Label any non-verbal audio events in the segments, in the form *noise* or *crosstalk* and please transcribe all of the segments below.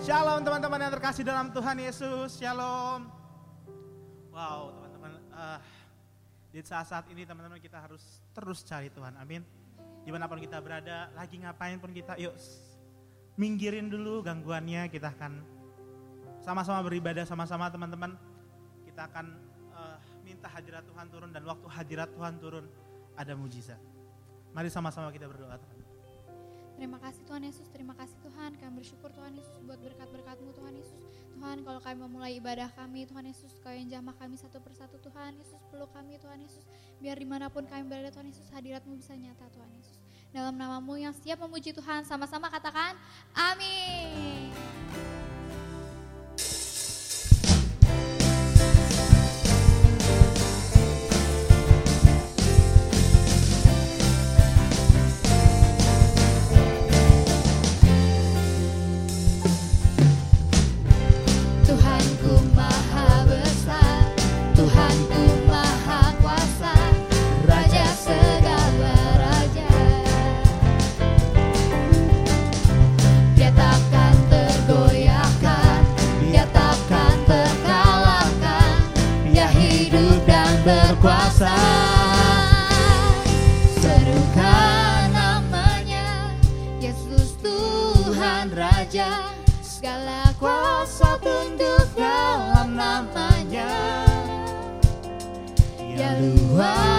Shalom teman-teman yang terkasih dalam Tuhan Yesus. Shalom. Wow teman-teman. Uh, di saat-saat ini teman-teman kita harus terus cari Tuhan. Amin. Di mana pun kita berada, lagi ngapain pun kita, yuk minggirin dulu gangguannya. Kita akan sama-sama beribadah sama-sama teman-teman. Kita akan uh, minta hadirat Tuhan turun dan waktu hadirat Tuhan turun ada mujizat. Mari sama-sama kita berdoa teman. Terima kasih Tuhan Yesus, terima kasih Tuhan. Kami bersyukur Tuhan Yesus buat berkat-berkatmu Tuhan Yesus. Tuhan kalau kami memulai ibadah kami Tuhan Yesus, kau yang jamah kami satu persatu Tuhan Yesus. Peluk kami Tuhan Yesus. Biar di mana pun kami berada Tuhan Yesus, hadiratmu bisa nyata Tuhan Yesus. Dalam namamu yang siap memuji Tuhan, sama-sama katakan amin. Yahweh.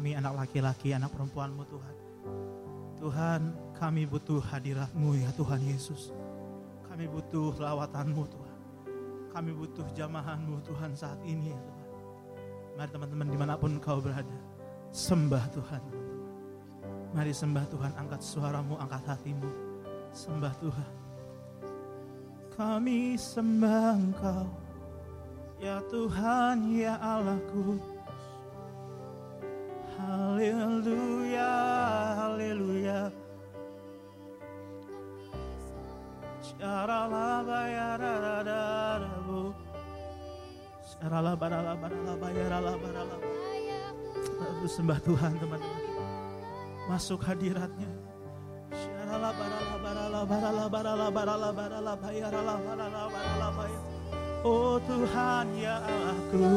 Kami anak laki-laki, anak perempuanmu Tuhan. Tuhan, kami butuh hadiratmu ya Tuhan Yesus. Kami butuh lawatanmu Tuhan. Kami butuh jamahanmu Tuhan saat ini ya Tuhan. Mari teman-teman di mana pun kau berada, sembah Tuhan. Mari sembah Tuhan, angkat suaramu, angkat hatimu. Sembah Tuhan. Kami sembah Engkau, Ya Tuhan, ya Allahku. Sembah Tuhan teman-teman. Masuk hadiratnya. Oh Tuhan ya Allahku.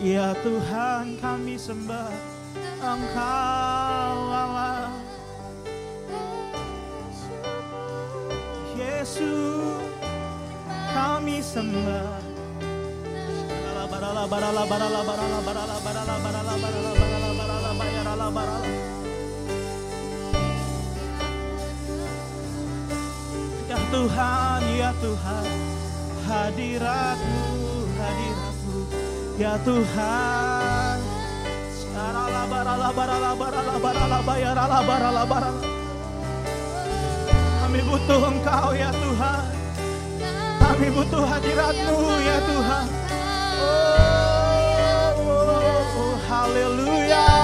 Ya Tuhan kami sembah Engkau Allah. Yesus kami sembah. Barala barala barala barala barala barala barala barala barala bayarala barala. Ya Tuhan, ya Tuhan, hadiratmu, hadiratmu, ya Tuhan. Barala barala barala barala barala barala barala. Kami butuh Engkau ya Tuhan. Kami butuh hadiratmu ya Tuhan. Oh, oh, oh, haleluya, haleluya.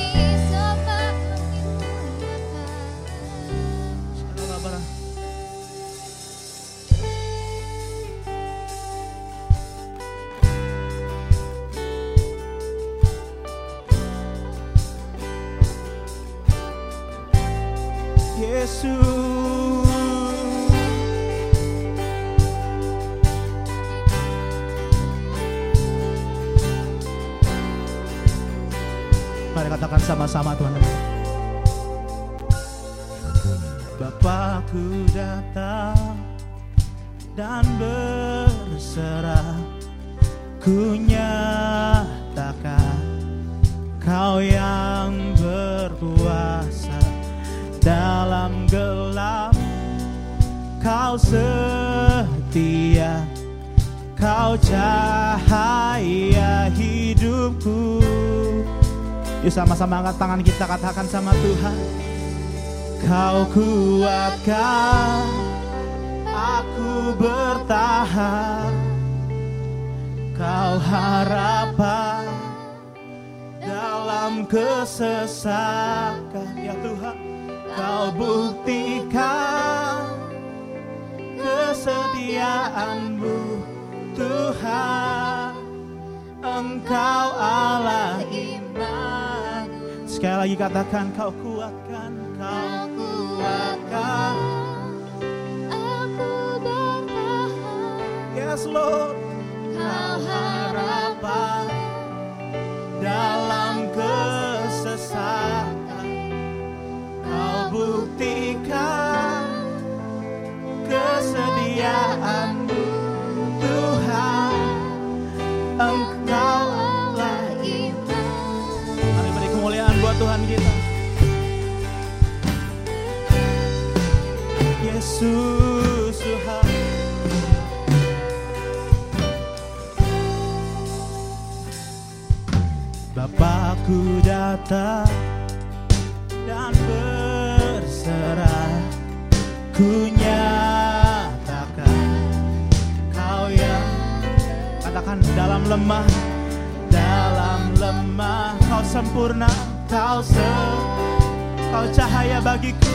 sama-sama teman-teman Bapakku datang dan berserah. Ku nyatakan Kau yang berkuasa. Dalam gelap Kau setia. Kau cahaya Sama-sama angkat tangan kita katakan sama Tuhan Kau kuatkan Aku bertahan. Kau harapan dalam kesesakan. Ya Tuhan kau buktikan kesetiaanmu. Tuhan engkau Allah iman sekali lagi katakan kau kuatkan kau kuatkan. Yes Lord. Kau harapan Yesus Bapakku datang dan berserah. Ku nyatakan kau yang Katakan dalam lemah Dalam lemah. Kau sempurna Kau se Kau cahaya bagiku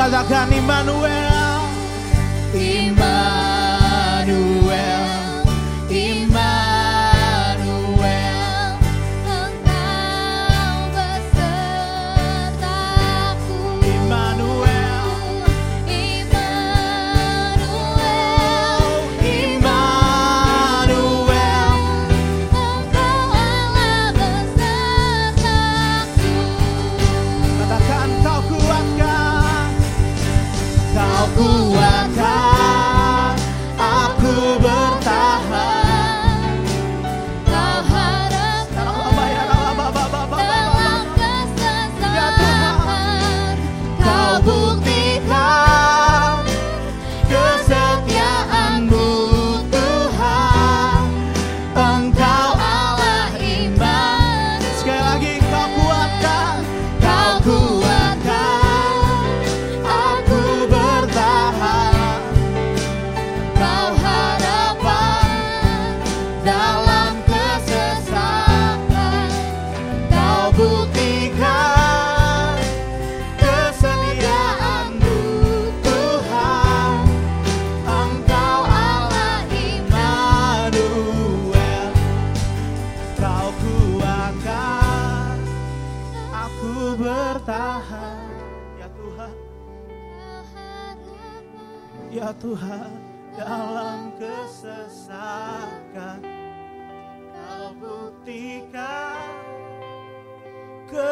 katakan Immanuel Immanuel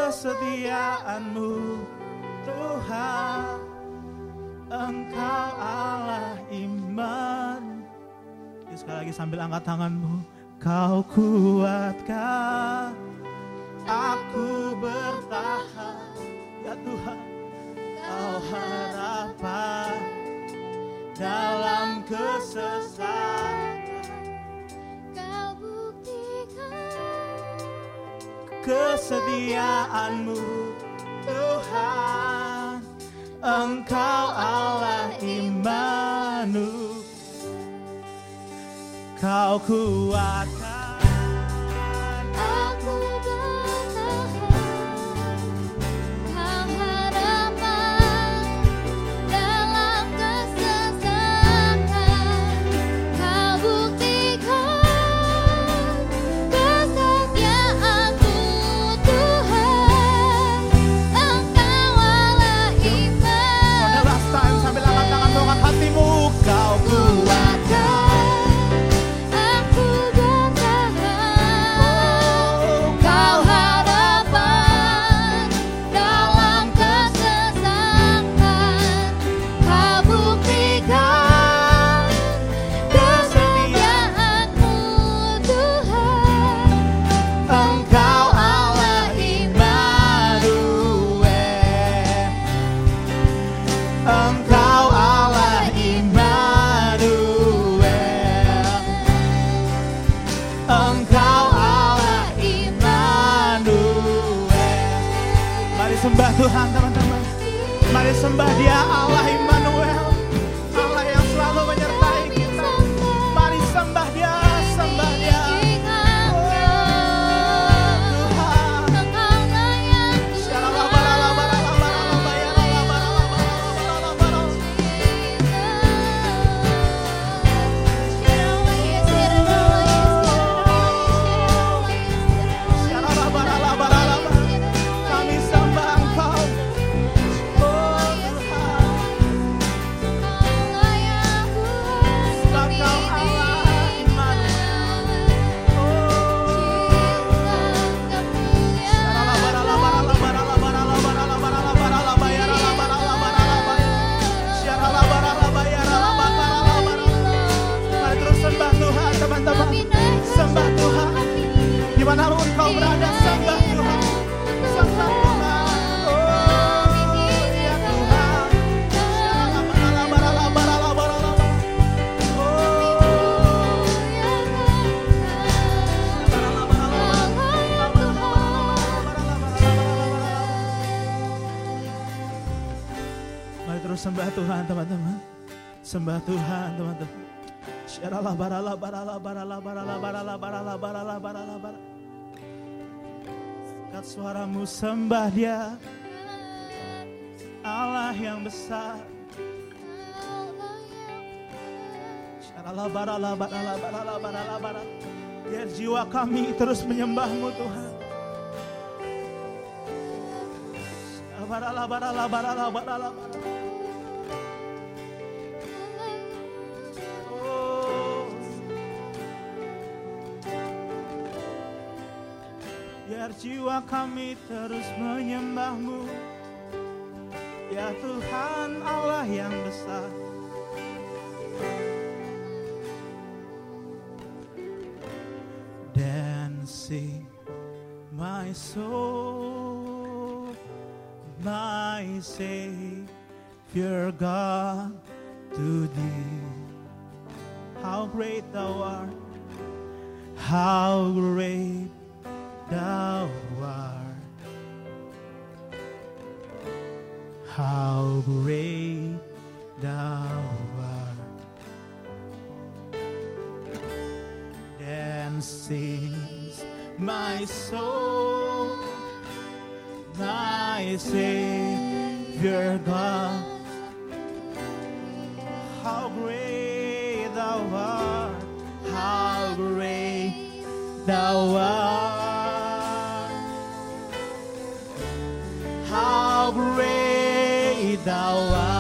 kesediaanmu Tuhan. Engkau Allah iman. Jadi Sekali lagi sambil angkat tanganmu. Kau kuatkan. Aku bertahan. Ya Tuhan Kau harapan Dalam kesesatan. kesediaanmu. Tuhan Engkau Allah imanu Kau kuat Angkat suaramu sembah dia. Allah yang besar. Biar jiwa kami terus menyembahmu Tuhan. Barala barala barala barala barala agar jiwa kami terus menyembahmu. Ya Tuhan Allah yang besar. Dancing my soul My Savior God to thee. How great thou art How great thou art. How great thou art. And sings my soul, thy Savior God. How great. 到啊。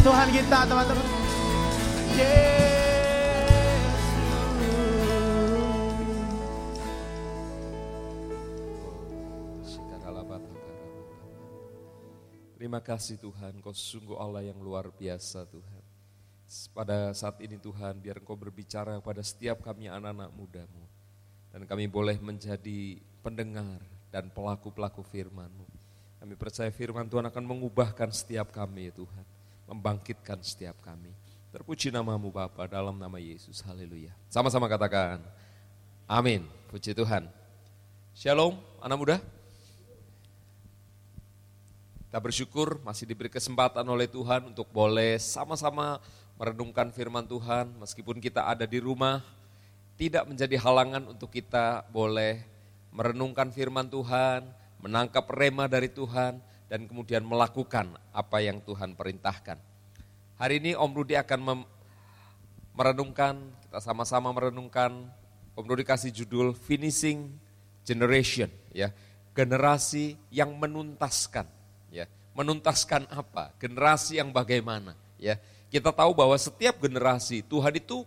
Tuhan kita, teman-teman. Terima kasih Tuhan, Kau sungguh Allah yang luar biasa Tuhan. Pada saat ini Tuhan, biar Engkau berbicara kepada setiap kami anak-anak mudamu. Dan kami boleh menjadi pendengar dan pelaku-pelaku firman-Mu. Kami percaya firman Tuhan akan mengubahkan setiap kami ya Tuhan. Membangkitkan setiap kami. Terpuji namamu Bapa dalam nama Yesus. Haleluya. Sama-sama katakan. Amin. Puji Tuhan. Shalom anak muda. Kita bersyukur masih diberi kesempatan oleh Tuhan untuk boleh sama-sama merenungkan firman Tuhan meskipun kita ada di rumah. Tidak menjadi halangan untuk kita boleh merenungkan firman Tuhan, menangkap rema dari Tuhan, dan kemudian melakukan apa yang Tuhan perintahkan. Hari ini Om Rudi akan merenungkan, kita sama-sama merenungkan, Om Rudi kasih judul Finishing Generation, ya generasi yang menuntaskan, ya menuntaskan apa? Generasi yang bagaimana, ya kita tahu bahwa setiap generasi Tuhan itu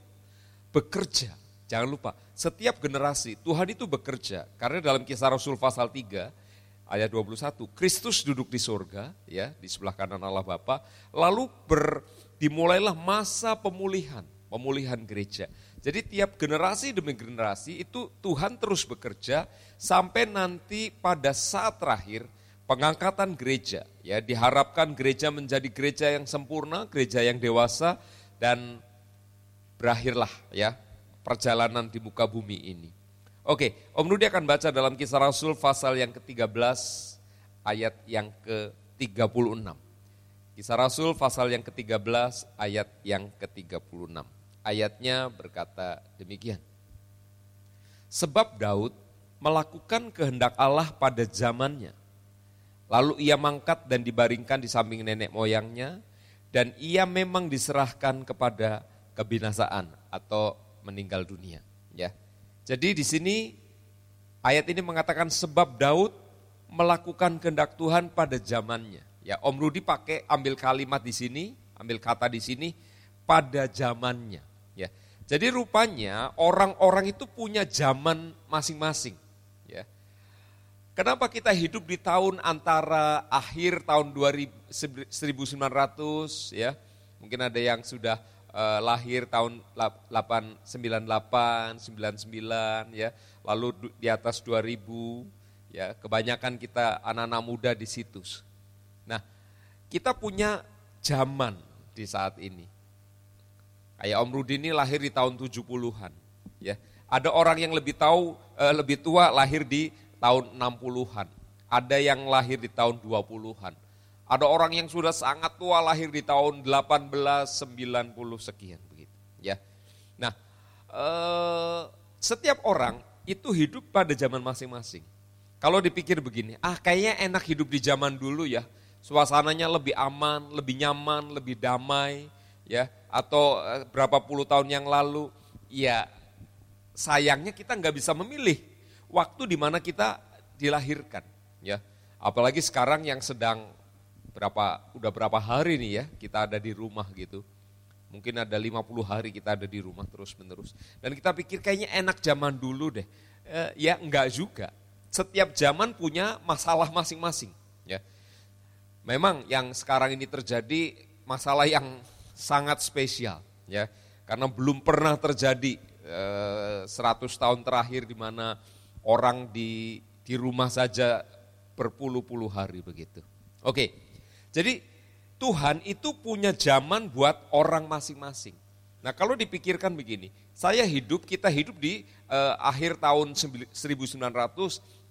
bekerja. Jangan lupa, setiap generasi Tuhan itu bekerja. Karena dalam kisah Rasul pasal 3 ayat 21, Kristus duduk di surga ya, di sebelah kanan Allah Bapa, lalu ber, dimulailah masa pemulihan, pemulihan gereja. Jadi tiap generasi demi generasi itu Tuhan terus bekerja sampai nanti pada saat terakhir pengangkatan gereja. Ya, diharapkan gereja menjadi gereja yang sempurna, gereja yang dewasa dan berakhirlah ya perjalanan di muka bumi ini. Oke, Om Rudi akan baca dalam kisah Rasul pasal yang ke-13 ayat yang ke-36. Kisah Rasul pasal yang ke-13 ayat yang ke-36. Ayatnya berkata demikian. Sebab Daud melakukan kehendak Allah pada zamannya. Lalu ia mangkat dan dibaringkan di samping nenek moyangnya dan ia memang diserahkan kepada kebinasaan atau meninggal dunia, ya. Jadi di sini ayat ini mengatakan sebab Daud melakukan kehendak Tuhan pada zamannya. Ya, Om Rudi pakai ambil kalimat di sini, ambil kata di sini pada zamannya, ya. Jadi rupanya orang-orang itu punya zaman masing-masing, ya. Kenapa kita hidup di tahun antara akhir tahun 2000, 1900 ya, mungkin ada yang sudah eh, lahir tahun 898, 99 ya, lalu di atas 2000 ya, kebanyakan kita anak-anak muda di situs. Nah, kita punya zaman di saat ini. Kayak Om Rudi ini lahir di tahun 70-an, ya. Ada orang yang lebih tahu eh, lebih tua lahir di tahun 60-an. Ada yang lahir di tahun 20-an. Ada orang yang sudah sangat tua lahir di tahun 1890 sekian begitu, ya. Nah, eh, setiap orang itu hidup pada zaman masing-masing. Kalau dipikir begini, ah kayaknya enak hidup di zaman dulu ya. Suasananya lebih aman, lebih nyaman, lebih damai, ya. Atau eh, berapa puluh tahun yang lalu, ya sayangnya kita nggak bisa memilih waktu di mana kita dilahirkan, ya. Apalagi sekarang yang sedang berapa udah berapa hari nih ya kita ada di rumah gitu. Mungkin ada 50 hari kita ada di rumah terus-menerus. Dan kita pikir kayaknya enak zaman dulu deh. E, ya enggak juga. Setiap zaman punya masalah masing-masing, ya. Memang yang sekarang ini terjadi masalah yang sangat spesial, ya. Karena belum pernah terjadi e, eh, 100 tahun terakhir di mana orang di di rumah saja berpuluh-puluh hari begitu. Oke. Jadi Tuhan itu punya zaman buat orang masing-masing. Nah kalau dipikirkan begini, saya hidup, kita hidup di eh, akhir tahun 1900,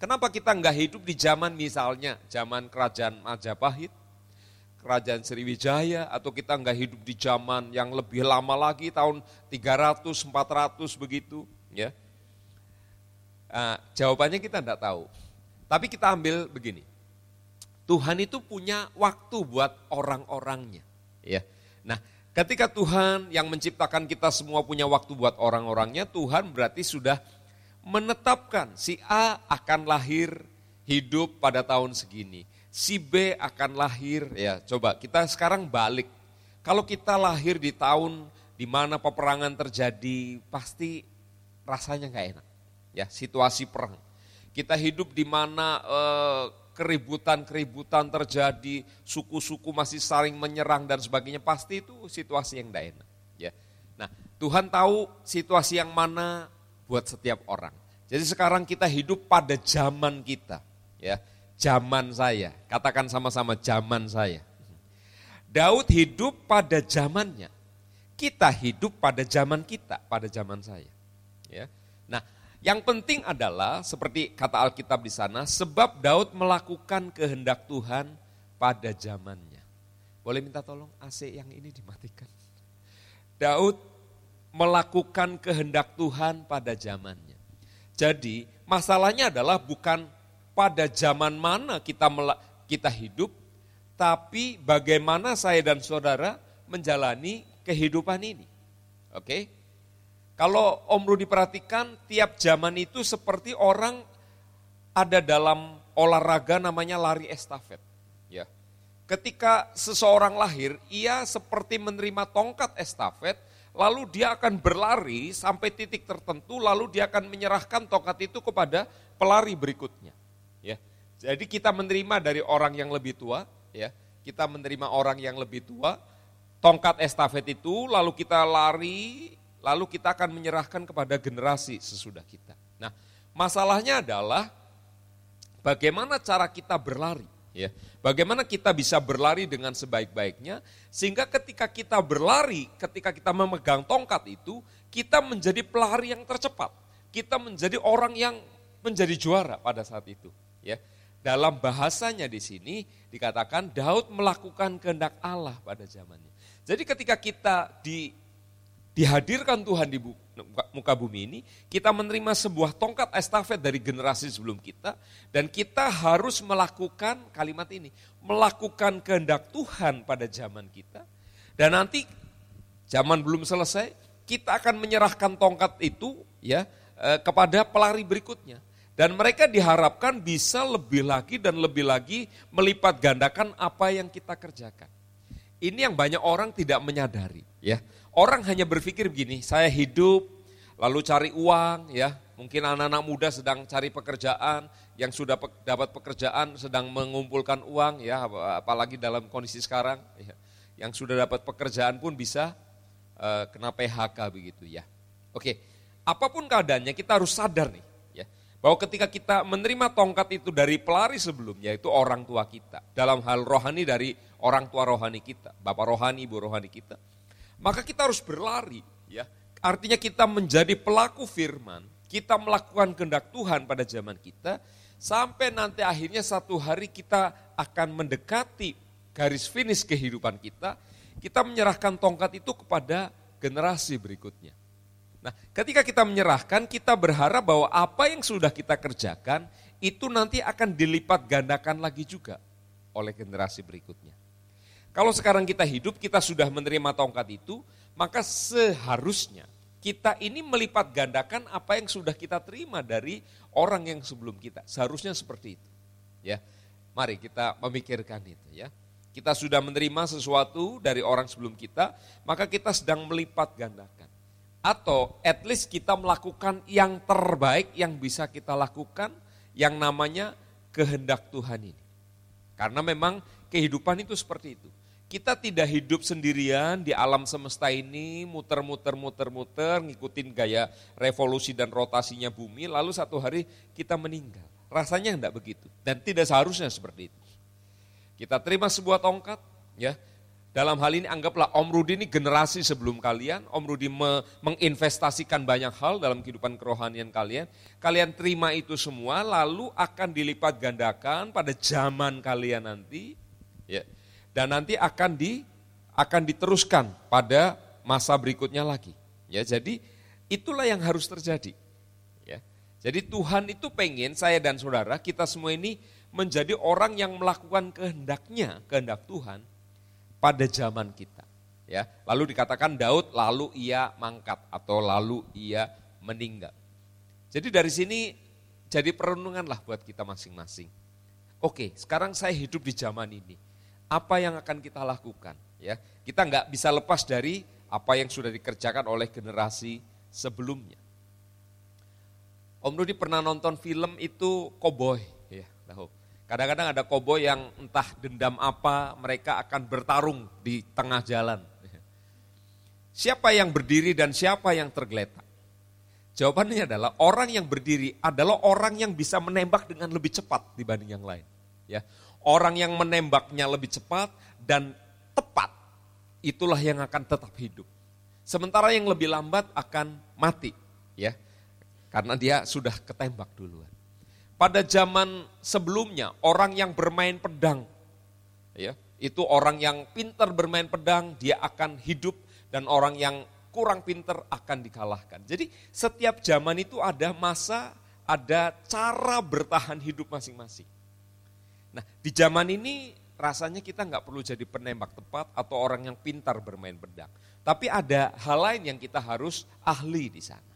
kenapa kita nggak hidup di zaman misalnya, zaman kerajaan Majapahit, kerajaan Sriwijaya, atau kita nggak hidup di zaman yang lebih lama lagi, tahun 300, 400 begitu. ya? Nah, jawabannya kita nggak tahu. Tapi kita ambil begini, Tuhan itu punya waktu buat orang-orangnya. Ya. Nah, ketika Tuhan yang menciptakan kita semua punya waktu buat orang-orangnya, Tuhan berarti sudah menetapkan si A akan lahir hidup pada tahun segini. Si B akan lahir, ya coba kita sekarang balik. Kalau kita lahir di tahun di mana peperangan terjadi, pasti rasanya nggak enak. Ya, situasi perang. Kita hidup di mana eh, keributan-keributan terjadi, suku-suku masih saling menyerang dan sebagainya, pasti itu situasi yang tidak enak. Ya. Nah, Tuhan tahu situasi yang mana buat setiap orang. Jadi sekarang kita hidup pada zaman kita, ya, zaman saya. Katakan sama-sama zaman saya. Daud hidup pada zamannya. Kita hidup pada zaman kita, pada zaman saya. Ya. Nah, yang penting adalah seperti kata Alkitab di sana, sebab Daud melakukan kehendak Tuhan pada zamannya. Boleh minta tolong AC yang ini dimatikan. Daud melakukan kehendak Tuhan pada zamannya. Jadi masalahnya adalah bukan pada zaman mana kita kita hidup, tapi bagaimana saya dan saudara menjalani kehidupan ini. Oke? Okay? Kalau Om Rudi perhatikan, tiap zaman itu seperti orang ada dalam olahraga namanya lari estafet. Ya. Ketika seseorang lahir, ia seperti menerima tongkat estafet, lalu dia akan berlari sampai titik tertentu, lalu dia akan menyerahkan tongkat itu kepada pelari berikutnya. Ya. Jadi kita menerima dari orang yang lebih tua, ya. Kita menerima orang yang lebih tua, tongkat estafet itu, lalu kita lari lalu kita akan menyerahkan kepada generasi sesudah kita. Nah, masalahnya adalah bagaimana cara kita berlari, ya. Bagaimana kita bisa berlari dengan sebaik-baiknya sehingga ketika kita berlari, ketika kita memegang tongkat itu, kita menjadi pelari yang tercepat. Kita menjadi orang yang menjadi juara pada saat itu, ya. Dalam bahasanya di sini dikatakan Daud melakukan kehendak Allah pada zamannya. Jadi ketika kita di dihadirkan Tuhan di muka bumi ini, kita menerima sebuah tongkat estafet dari generasi sebelum kita, dan kita harus melakukan kalimat ini, melakukan kehendak Tuhan pada zaman kita, dan nanti zaman belum selesai, kita akan menyerahkan tongkat itu ya eh, kepada pelari berikutnya. Dan mereka diharapkan bisa lebih lagi dan lebih lagi melipat gandakan apa yang kita kerjakan. Ini yang banyak orang tidak menyadari ya Orang hanya berpikir begini, saya hidup, lalu cari uang, ya. Mungkin anak-anak muda sedang cari pekerjaan, yang sudah pe dapat pekerjaan sedang mengumpulkan uang, ya. Apalagi dalam kondisi sekarang, ya. yang sudah dapat pekerjaan pun bisa uh, kena PHK begitu ya. Oke, apa pun keadaannya kita harus sadar nih ya bahwa ketika kita menerima tongkat itu dari pelari sebelumnya itu orang tua kita dalam hal rohani dari orang tua rohani kita, bapak rohani, ibu rohani kita. Maka kita harus berlari ya. Artinya kita menjadi pelaku firman, kita melakukan kehendak Tuhan pada zaman kita sampai nanti akhirnya satu hari kita akan mendekati garis finish kehidupan kita, kita menyerahkan tongkat itu kepada generasi berikutnya. Nah, ketika kita menyerahkan, kita berharap bahwa apa yang sudah kita kerjakan itu nanti akan dilipat gandakan lagi juga oleh generasi berikutnya. Kalau sekarang kita hidup, kita sudah menerima tongkat itu, maka seharusnya kita ini melipat gandakan apa yang sudah kita terima dari orang yang sebelum kita. Seharusnya seperti itu. Ya. Mari kita memikirkan itu ya. Kita sudah menerima sesuatu dari orang sebelum kita, maka kita sedang melipat gandakan. Atau at least kita melakukan yang terbaik yang bisa kita lakukan yang namanya kehendak Tuhan ini. Karena memang kehidupan itu seperti itu. Kita tidak hidup sendirian di alam semesta ini, muter-muter, muter-muter, ngikutin gaya revolusi dan rotasinya bumi, lalu satu hari kita meninggal. Rasanya enggak begitu, dan tidak seharusnya seperti itu. Kita terima sebuah tongkat, ya. Dalam hal ini anggaplah Om Rudi ini generasi sebelum kalian, Om Rudi me menginvestasikan banyak hal dalam kehidupan kerohanian kalian. Kalian terima itu semua, lalu akan dilipat gandakan pada zaman kalian nanti, ya dan nanti akan di akan diteruskan pada masa berikutnya lagi. Ya, jadi itulah yang harus terjadi. Ya. Jadi Tuhan itu pengen saya dan saudara kita semua ini menjadi orang yang melakukan kehendaknya, kehendak Tuhan pada zaman kita. Ya, lalu dikatakan Daud lalu ia mangkat atau lalu ia meninggal. Jadi dari sini jadi perenunganlah buat kita masing-masing. Oke, sekarang saya hidup di zaman ini apa yang akan kita lakukan. Ya, kita nggak bisa lepas dari apa yang sudah dikerjakan oleh generasi sebelumnya. Om Rudi pernah nonton film itu Cowboy, ya, tahu. Kadang-kadang ada koboi yang entah dendam apa, mereka akan bertarung di tengah jalan. Siapa yang berdiri dan siapa yang tergeletak? Jawabannya adalah orang yang berdiri adalah orang yang bisa menembak dengan lebih cepat dibanding yang lain. Ya, Orang yang menembaknya lebih cepat dan tepat, itulah yang akan tetap hidup. Sementara yang lebih lambat akan mati, ya, karena dia sudah ketembak duluan. Pada zaman sebelumnya, orang yang bermain pedang, ya, itu orang yang pintar bermain pedang, dia akan hidup, dan orang yang kurang pintar akan dikalahkan. Jadi setiap zaman itu ada masa, ada cara bertahan hidup masing-masing. Nah di zaman ini rasanya kita nggak perlu jadi penembak tepat atau orang yang pintar bermain pedang. Tapi ada hal lain yang kita harus ahli di sana.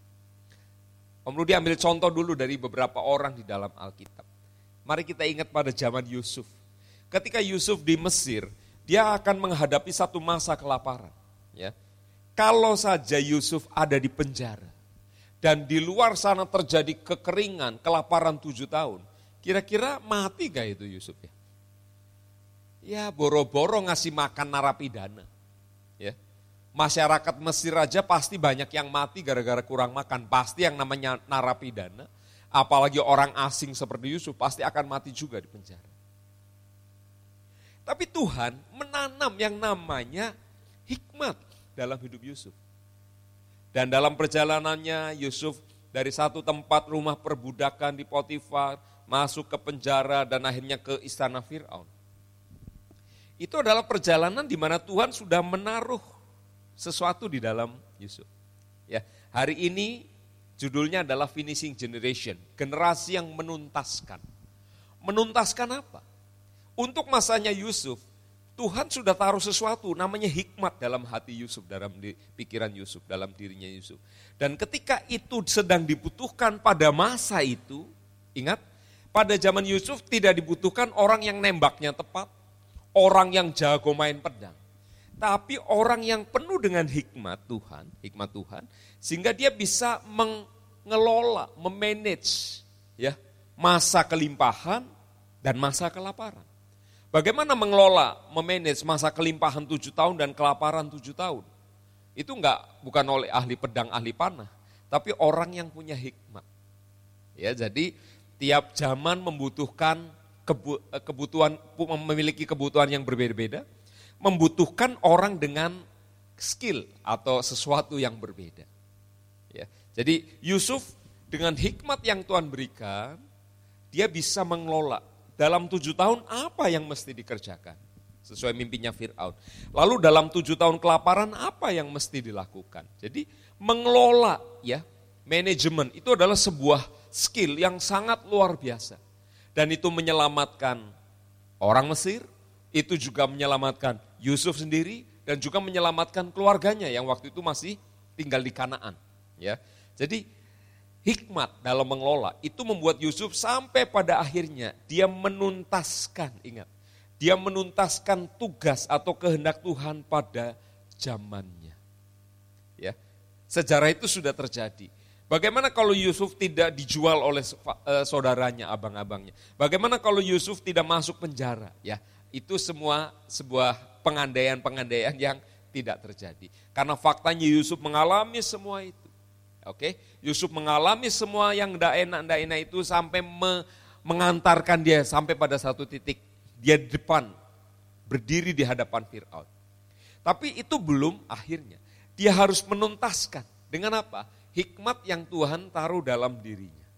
Om Rudi ambil contoh dulu dari beberapa orang di dalam Alkitab. Mari kita ingat pada zaman Yusuf. Ketika Yusuf di Mesir, dia akan menghadapi satu masa kelaparan. Ya, Kalau saja Yusuf ada di penjara, dan di luar sana terjadi kekeringan, kelaparan tujuh tahun, Kira-kira mati gak itu Yusuf ya? Ya boro-boro ngasih makan narapidana. Ya. Masyarakat Mesir aja pasti banyak yang mati gara-gara kurang makan. Pasti yang namanya narapidana. Apalagi orang asing seperti Yusuf pasti akan mati juga di penjara. Tapi Tuhan menanam yang namanya hikmat dalam hidup Yusuf. Dan dalam perjalanannya Yusuf dari satu tempat rumah perbudakan di Potifar, masuk ke penjara dan akhirnya ke istana Fir'aun. Itu adalah perjalanan di mana Tuhan sudah menaruh sesuatu di dalam Yusuf. Ya, hari ini judulnya adalah finishing generation, generasi yang menuntaskan. Menuntaskan apa? Untuk masanya Yusuf, Tuhan sudah taruh sesuatu namanya hikmat dalam hati Yusuf, dalam pikiran Yusuf, dalam dirinya Yusuf. Dan ketika itu sedang dibutuhkan pada masa itu, ingat pada zaman Yusuf tidak dibutuhkan orang yang nembaknya tepat, orang yang jago main pedang. Tapi orang yang penuh dengan hikmat Tuhan, hikmat Tuhan, sehingga dia bisa mengelola, memanage ya masa kelimpahan dan masa kelaparan. Bagaimana mengelola, memanage masa kelimpahan tujuh tahun dan kelaparan tujuh tahun? Itu enggak bukan oleh ahli pedang, ahli panah, tapi orang yang punya hikmat. Ya, jadi tiap zaman membutuhkan eh, kebutuhan memiliki kebutuhan yang berbeda-beda, membutuhkan orang dengan skill atau sesuatu yang berbeda. Ya. Jadi Yusuf dengan hikmat yang Tuhan berikan, dia bisa mengelola dalam tujuh tahun apa yang mesti dikerjakan sesuai mimpinya Fir'aun. Lalu dalam tujuh tahun kelaparan apa yang mesti dilakukan? Jadi mengelola ya manajemen itu adalah sebuah skill yang sangat luar biasa. Dan itu menyelamatkan orang Mesir, itu juga menyelamatkan Yusuf sendiri, dan juga menyelamatkan keluarganya yang waktu itu masih tinggal di Kanaan. Ya, Jadi hikmat dalam mengelola itu membuat Yusuf sampai pada akhirnya dia menuntaskan, ingat, dia menuntaskan tugas atau kehendak Tuhan pada zamannya. Ya. Sejarah itu sudah terjadi. Bagaimana kalau Yusuf tidak dijual oleh eh, saudaranya, abang-abangnya? Bagaimana kalau Yusuf tidak masuk penjara? Ya, itu semua sebuah pengandaian-pengandaian yang tidak terjadi. Karena faktanya Yusuf mengalami semua itu. Oke, Yusuf mengalami semua yang tidak enak, tidak enak itu sampai me, mengantarkan dia sampai pada satu titik dia di depan, berdiri di hadapan Fir'aun. Tapi itu belum akhirnya. Dia harus menuntaskan. Dengan apa? Hikmat yang Tuhan taruh dalam dirinya.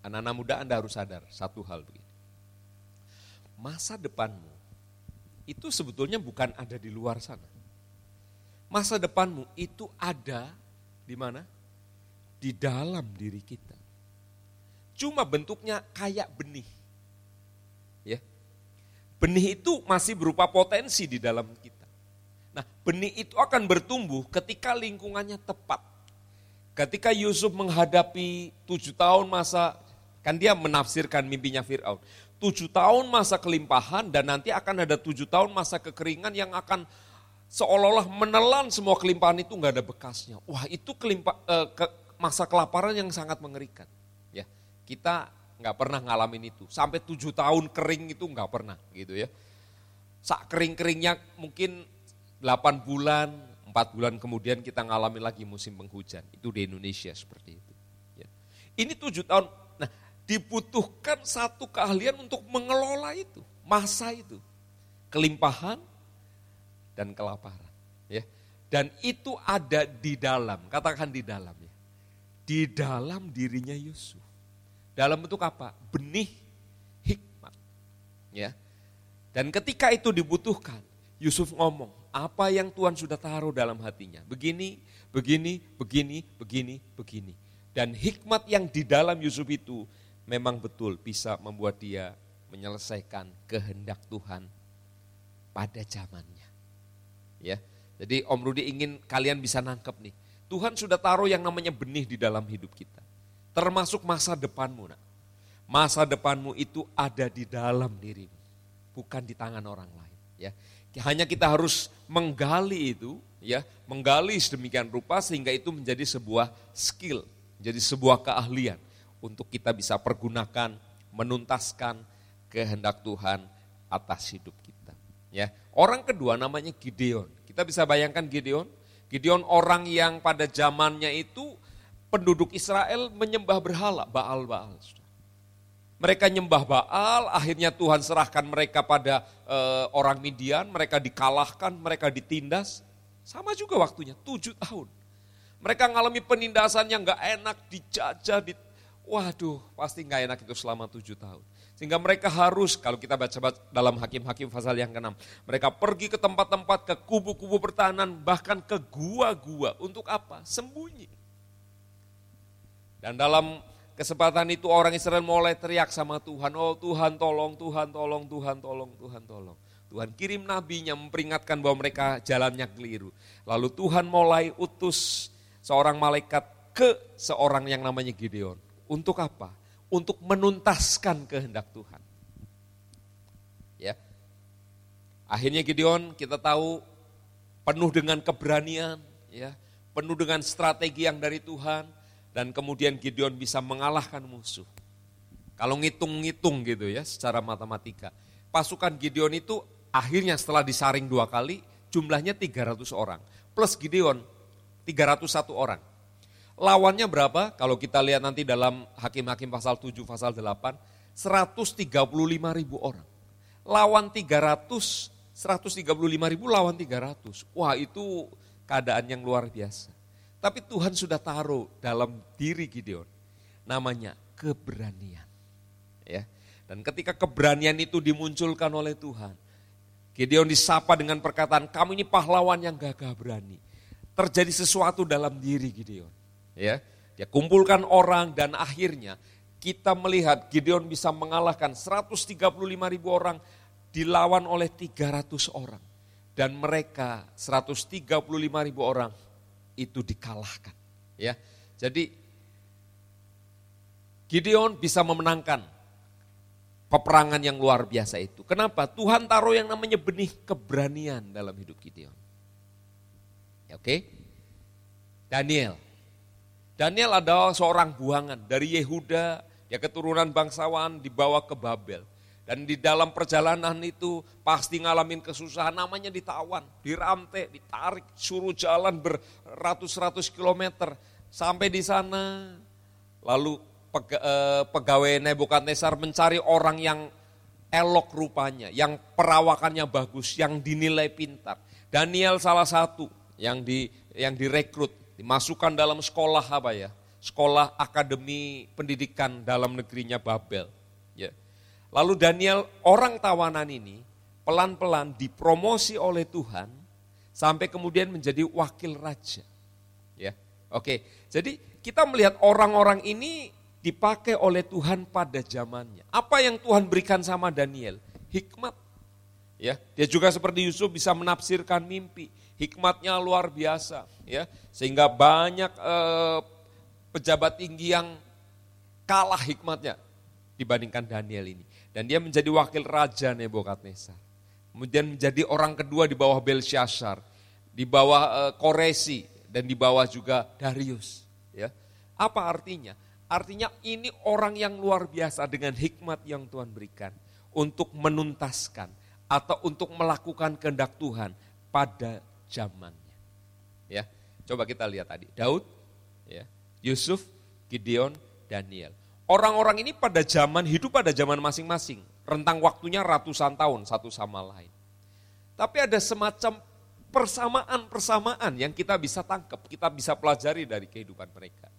Anak-anak muda Anda harus sadar satu hal begini. Masa depanmu itu sebetulnya bukan ada di luar sana. Masa depanmu itu ada di mana? Di dalam diri kita. Cuma bentuknya kayak benih. Ya. Benih itu masih berupa potensi di dalam kita. Nah, benih itu akan bertumbuh ketika lingkungannya tepat. Ketika Yusuf menghadapi tujuh tahun masa, kan dia menafsirkan mimpinya Fir'aun. Tujuh tahun masa kelimpahan dan nanti akan ada tujuh tahun masa kekeringan yang akan seolah-olah menelan semua kelimpahan itu nggak ada bekasnya. Wah itu kelimpa, eh, ke, masa kelaparan yang sangat mengerikan. Kita nggak pernah ngalamin itu. Sampai tujuh tahun kering itu nggak pernah gitu ya. Sak kering-keringnya mungkin 8 bulan, empat bulan kemudian kita ngalami lagi musim penghujan. Itu di Indonesia seperti itu. Ya. Ini tujuh tahun, nah dibutuhkan satu keahlian untuk mengelola itu, masa itu. Kelimpahan dan kelaparan. Ya. Dan itu ada di dalam, katakan di dalam ya. Di dalam dirinya Yusuf. Dalam bentuk apa? Benih hikmat. Ya. Dan ketika itu dibutuhkan, Yusuf ngomong, apa yang Tuhan sudah taruh dalam hatinya. Begini, begini, begini, begini, begini. Dan hikmat yang di dalam Yusuf itu memang betul bisa membuat dia menyelesaikan kehendak Tuhan pada zamannya. Ya. Jadi Om Rudi ingin kalian bisa nangkep nih. Tuhan sudah taruh yang namanya benih di dalam hidup kita. Termasuk masa depanmu. Nak. Masa depanmu itu ada di dalam dirimu, bukan di tangan orang lain. Ya, hanya kita harus menggali itu, ya, menggali sedemikian rupa sehingga itu menjadi sebuah skill, jadi sebuah keahlian untuk kita bisa pergunakan, menuntaskan kehendak Tuhan atas hidup kita. Ya, orang kedua namanya Gideon. Kita bisa bayangkan Gideon, Gideon orang yang pada zamannya itu penduduk Israel menyembah berhala, Baal-Baal. Mereka nyembah Baal, akhirnya Tuhan serahkan mereka pada e, orang Midian, mereka dikalahkan, mereka ditindas. Sama juga waktunya, tujuh tahun. Mereka mengalami penindasan yang gak enak, dijajah, di, waduh pasti gak enak itu selama tujuh tahun. Sehingga mereka harus, kalau kita baca dalam Hakim-Hakim pasal yang ke-6, mereka pergi ke tempat-tempat, ke kubu-kubu pertahanan, bahkan ke gua-gua. Untuk apa? Sembunyi dan dalam kesempatan itu orang Israel mulai teriak sama Tuhan, oh Tuhan tolong, Tuhan tolong, Tuhan tolong, Tuhan tolong. Tuhan kirim nabinya memperingatkan bahwa mereka jalannya keliru. Lalu Tuhan mulai utus seorang malaikat ke seorang yang namanya Gideon. Untuk apa? Untuk menuntaskan kehendak Tuhan. Ya. Akhirnya Gideon kita tahu penuh dengan keberanian, ya, penuh dengan strategi yang dari Tuhan dan kemudian Gideon bisa mengalahkan musuh. Kalau ngitung-ngitung gitu ya secara matematika. Pasukan Gideon itu Akhirnya setelah disaring dua kali, jumlahnya 300 orang. Plus Gideon, 301 orang. Lawannya berapa? Kalau kita lihat nanti dalam Hakim-Hakim pasal 7, pasal 8, 135 ribu orang. Lawan 300, 135 ribu lawan 300. Wah itu keadaan yang luar biasa. Tapi Tuhan sudah taruh dalam diri Gideon, namanya keberanian. Ya. Dan ketika keberanian itu dimunculkan oleh Tuhan, Gideon disapa dengan perkataan, kamu ini pahlawan yang gagah berani. Terjadi sesuatu dalam diri Gideon. Ya, dia kumpulkan orang dan akhirnya kita melihat Gideon bisa mengalahkan 135 ribu orang dilawan oleh 300 orang. Dan mereka 135 ribu orang itu dikalahkan. Ya, Jadi Gideon bisa memenangkan peperangan yang luar biasa itu. Kenapa? Tuhan taruh yang namanya benih keberanian dalam hidup Gideon. Ya, Oke, Daniel. Daniel adalah seorang buangan dari Yehuda, ya keturunan bangsawan dibawa ke Babel. Dan di dalam perjalanan itu pasti ngalamin kesusahan, namanya ditawan, dirantai, ditarik, suruh jalan beratus-ratus kilometer. Sampai di sana, lalu Eh, pegawai Nebukadnezar mencari orang yang elok rupanya, yang perawakannya bagus, yang dinilai pintar. Daniel salah satu yang di yang direkrut, dimasukkan dalam sekolah apa ya? Sekolah akademi pendidikan dalam negerinya Babel. Lalu Daniel orang tawanan ini pelan-pelan dipromosi oleh Tuhan sampai kemudian menjadi wakil raja. Ya. Oke, jadi kita melihat orang-orang ini dipakai oleh Tuhan pada zamannya. Apa yang Tuhan berikan sama Daniel? Hikmat. Ya, dia juga seperti Yusuf bisa menafsirkan mimpi. Hikmatnya luar biasa, ya. Sehingga banyak eh, pejabat tinggi yang kalah hikmatnya dibandingkan Daniel ini. Dan dia menjadi wakil raja Nebukadnezar. Kemudian menjadi orang kedua di bawah Belshazzar, di bawah eh, Koresi dan di bawah juga Darius, ya. Apa artinya? Artinya ini orang yang luar biasa dengan hikmat yang Tuhan berikan untuk menuntaskan atau untuk melakukan kehendak Tuhan pada zamannya. Ya, coba kita lihat tadi Daud, ya, Yusuf, Gideon, Daniel. Orang-orang ini pada zaman hidup pada zaman masing-masing, rentang waktunya ratusan tahun satu sama lain. Tapi ada semacam persamaan-persamaan yang kita bisa tangkap, kita bisa pelajari dari kehidupan mereka.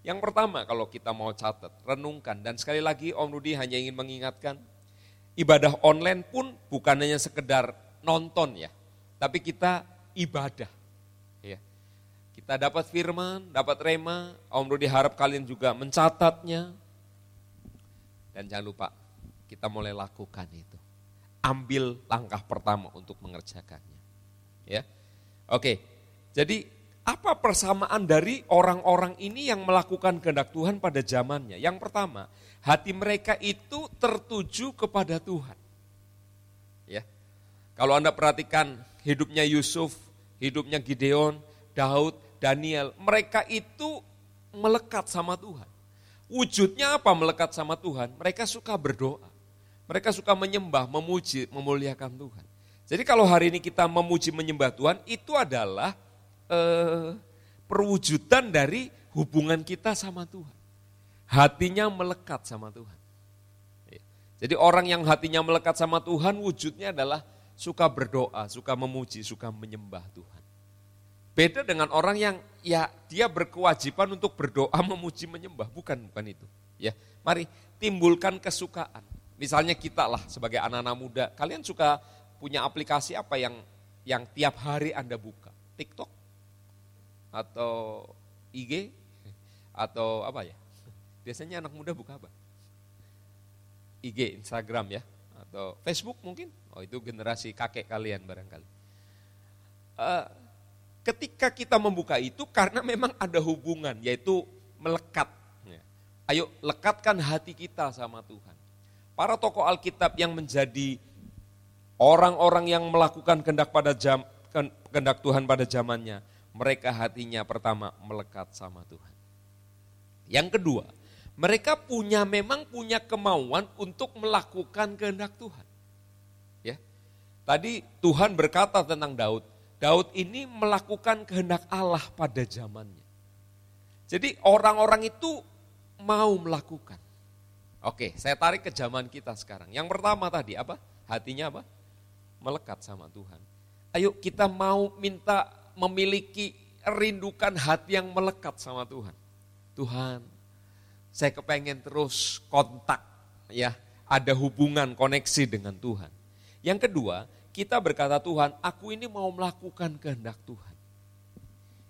Yang pertama kalau kita mau catat, renungkan. Dan sekali lagi Om Rudi hanya ingin mengingatkan, ibadah online pun bukan hanya sekedar nonton ya, tapi kita ibadah. Kita dapat firman, dapat rema, Om Rudi harap kalian juga mencatatnya. Dan jangan lupa, kita mulai lakukan itu. Ambil langkah pertama untuk mengerjakannya. Ya, Oke, jadi apa persamaan dari orang-orang ini yang melakukan kehendak Tuhan pada zamannya? Yang pertama, hati mereka itu tertuju kepada Tuhan. Ya. Kalau Anda perhatikan hidupnya Yusuf, hidupnya Gideon, Daud, Daniel, mereka itu melekat sama Tuhan. Wujudnya apa melekat sama Tuhan? Mereka suka berdoa. Mereka suka menyembah, memuji, memuliakan Tuhan. Jadi kalau hari ini kita memuji menyembah Tuhan, itu adalah eh, perwujudan dari hubungan kita sama Tuhan. Hatinya melekat sama Tuhan. Ya. Jadi orang yang hatinya melekat sama Tuhan wujudnya adalah suka berdoa, suka memuji, suka menyembah Tuhan. Beda dengan orang yang ya dia berkewajiban untuk berdoa, *laughs* memuji, menyembah, bukan bukan itu. Ya, mari timbulkan kesukaan. Misalnya kita lah sebagai anak-anak muda, kalian suka punya aplikasi apa yang yang tiap hari Anda buka? TikTok, atau IG atau apa ya? Biasanya anak muda buka apa? IG, Instagram ya, atau Facebook mungkin? Oh itu generasi kakek kalian barangkali. Uh, ketika kita membuka itu karena memang ada hubungan, yaitu melekat. Ayo lekatkan hati kita sama Tuhan. Para tokoh Alkitab yang menjadi orang-orang yang melakukan kehendak pada jam kehendak Tuhan pada zamannya, mereka hatinya pertama melekat sama Tuhan. Yang kedua, mereka punya memang punya kemauan untuk melakukan kehendak Tuhan. Ya. Tadi Tuhan berkata tentang Daud, Daud ini melakukan kehendak Allah pada zamannya. Jadi orang-orang itu mau melakukan. Oke, saya tarik ke zaman kita sekarang. Yang pertama tadi apa? Hatinya apa? Melekat sama Tuhan. Ayo kita mau minta memiliki rindukan hati yang melekat sama Tuhan. Tuhan, saya kepengen terus kontak ya, ada hubungan koneksi dengan Tuhan. Yang kedua, kita berkata Tuhan, aku ini mau melakukan kehendak Tuhan.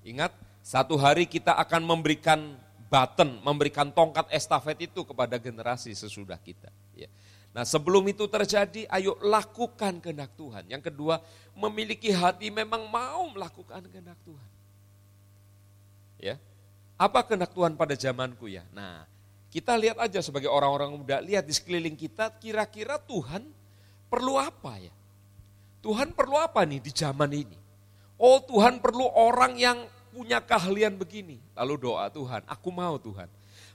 Ingat, satu hari kita akan memberikan button, memberikan tongkat estafet itu kepada generasi sesudah kita. Ya. Nah sebelum itu terjadi, ayo lakukan kehendak Tuhan. Yang kedua, memiliki hati memang mau melakukan kehendak Tuhan. Ya, apa kehendak Tuhan pada zamanku ya? Nah, kita lihat aja sebagai orang-orang muda, lihat di sekeliling kita, kira-kira Tuhan perlu apa ya? Tuhan perlu apa nih di zaman ini? Oh Tuhan perlu orang yang punya keahlian begini. Lalu doa Tuhan, aku mau Tuhan.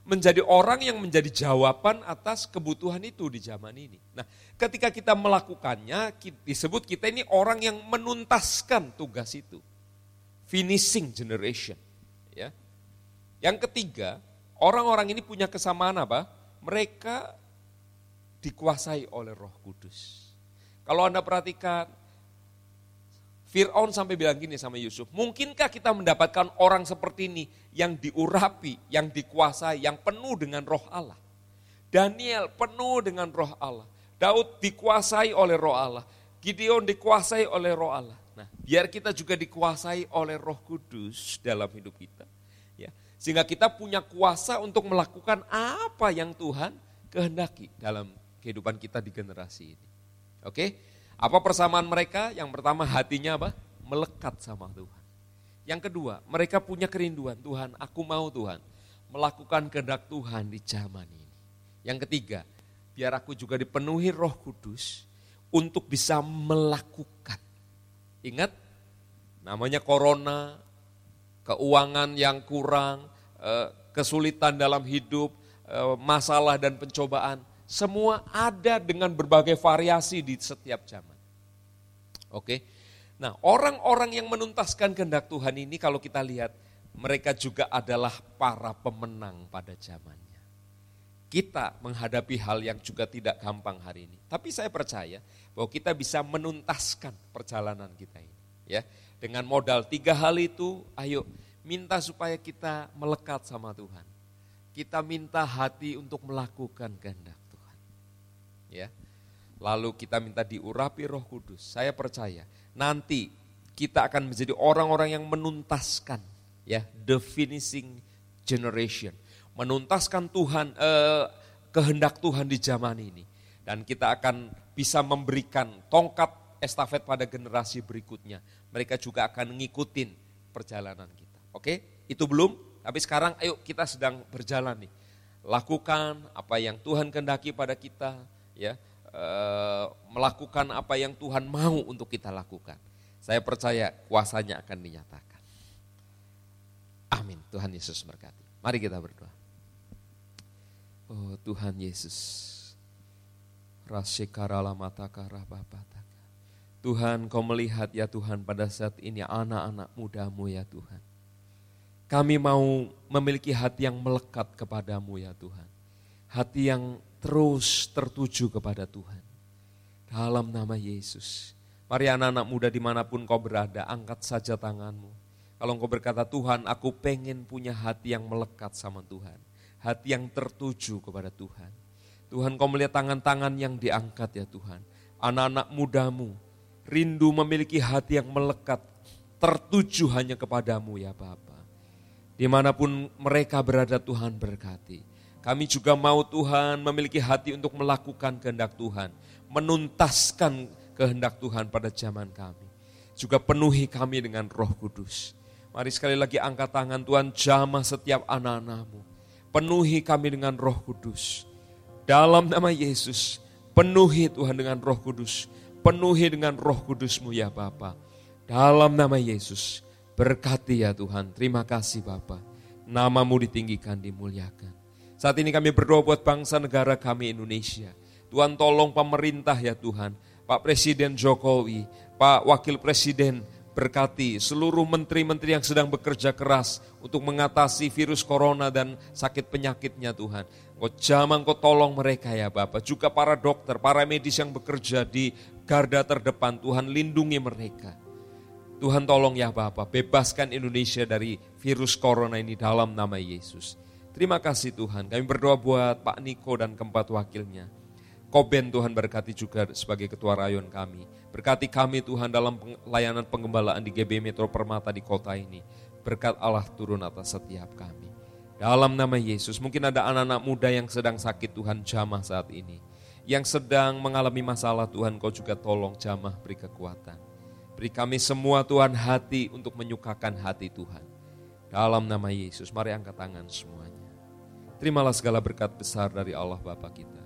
Menjadi orang yang menjadi jawaban atas kebutuhan itu di zaman ini. Nah ketika kita melakukannya, disebut kita ini orang yang menuntaskan tugas itu. Finishing generation. Ya. Yang ketiga, orang-orang ini punya kesamaan apa? Mereka dikuasai oleh roh kudus. Kalau Anda perhatikan, Fir'aun sampai bilang gini sama Yusuf, mungkinkah kita mendapatkan orang seperti ini yang diurapi, yang dikuasai, yang penuh dengan roh Allah. Daniel penuh dengan roh Allah. Daud dikuasai oleh roh Allah. Gideon dikuasai oleh roh Allah. Nah, biar kita juga dikuasai oleh roh kudus dalam hidup kita. Ya, sehingga kita punya kuasa untuk melakukan apa yang Tuhan kehendaki dalam kehidupan kita di generasi ini. Oke, apa persamaan mereka? Yang pertama hatinya apa? Melekat sama Tuhan. Yang kedua, mereka punya kerinduan, Tuhan aku mau Tuhan melakukan kehendak Tuhan di zaman ini. Yang ketiga, biar aku juga dipenuhi roh kudus untuk bisa melakukan. Ingat, namanya corona, keuangan yang kurang, eh, kesulitan dalam hidup, eh, masalah dan pencobaan semua ada dengan berbagai variasi di setiap zaman. Oke. Nah, orang-orang yang menuntaskan kehendak Tuhan ini kalau kita lihat mereka juga adalah para pemenang pada zamannya. Kita menghadapi hal yang juga tidak gampang hari ini. Tapi saya percaya bahwa kita bisa menuntaskan perjalanan kita ini. Ya, dengan modal tiga hal itu, ayo minta supaya kita melekat sama Tuhan. Kita minta hati untuk melakukan kehendak ya. Lalu kita minta diurapi Roh Kudus. Saya percaya nanti kita akan menjadi orang-orang yang menuntaskan ya the finishing generation. Menuntaskan Tuhan eh, kehendak Tuhan di zaman ini dan kita akan bisa memberikan tongkat estafet pada generasi berikutnya. Mereka juga akan ngikutin perjalanan kita. Oke? Itu belum, tapi sekarang ayo kita sedang berjalan nih. Lakukan apa yang Tuhan kehendaki pada kita, ya e, melakukan apa yang Tuhan mau untuk kita lakukan. Saya percaya kuasanya akan dinyatakan. Amin. Tuhan Yesus berkati. Mari kita berdoa. Oh Tuhan Yesus. Tuhan kau melihat ya Tuhan pada saat ini anak-anak mudamu ya Tuhan. Kami mau memiliki hati yang melekat kepadamu ya Tuhan. Hati yang terus tertuju kepada Tuhan. Dalam nama Yesus. Mari anak-anak muda di mana pun kau berada, angkat saja tanganmu. Kalau engkau berkata, Tuhan aku pengen punya hati yang melekat sama Tuhan. Hati yang tertuju kepada Tuhan. Tuhan kau melihat tangan-tangan yang diangkat ya Tuhan. Anak-anak mudamu rindu memiliki hati yang melekat, tertuju hanya kepadamu ya Bapa. Di mana pun mereka berada Tuhan berkati. Kami juga mau Tuhan memiliki hati untuk melakukan kehendak Tuhan. Menuntaskan kehendak Tuhan pada zaman kami. Juga penuhi kami dengan roh kudus. Mari sekali lagi angkat tangan Tuhan jamah setiap anak-anakmu. Penuhi kami dengan roh kudus. Dalam nama Yesus, penuhi Tuhan dengan roh kudus. Penuhi dengan roh kudusmu ya Bapa. Dalam nama Yesus, berkati ya Tuhan. Terima kasih Bapa. Namamu ditinggikan, dimuliakan. Saat ini kami berdoa buat bangsa negara kami Indonesia. Tuhan tolong pemerintah ya Tuhan. Pak Presiden Jokowi, Pak Wakil Presiden berkati seluruh menteri-menteri yang sedang bekerja keras untuk mengatasi virus corona dan sakit penyakitnya Tuhan. Kau jamang kau tolong mereka ya Bapak. Juga para dokter, para medis yang bekerja di garda terdepan Tuhan lindungi mereka. Tuhan tolong ya Bapak, bebaskan Indonesia dari virus corona ini dalam nama Yesus. Terima kasih Tuhan, kami berdoa buat Pak Niko dan keempat wakilnya. Koben Tuhan berkati juga sebagai ketua rayon kami. Berkati kami Tuhan dalam layanan pengembalaan di GB Metro Permata di kota ini. Berkat Allah turun atas setiap kami. Dalam nama Yesus, mungkin ada anak-anak muda yang sedang sakit Tuhan jamah saat ini. Yang sedang mengalami masalah Tuhan kau juga tolong jamah beri kekuatan. Beri kami semua Tuhan hati untuk menyukakan hati Tuhan. Dalam nama Yesus, mari angkat tangan semuanya. Terimalah segala berkat besar dari Allah Bapa kita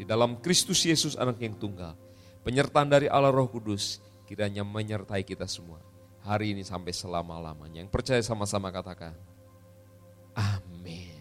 di dalam Kristus Yesus anak yang tunggal. Penyertaan dari Allah Roh Kudus kiranya menyertai kita semua. Hari ini sampai selama-lamanya. Yang percaya sama-sama katakan. Amin.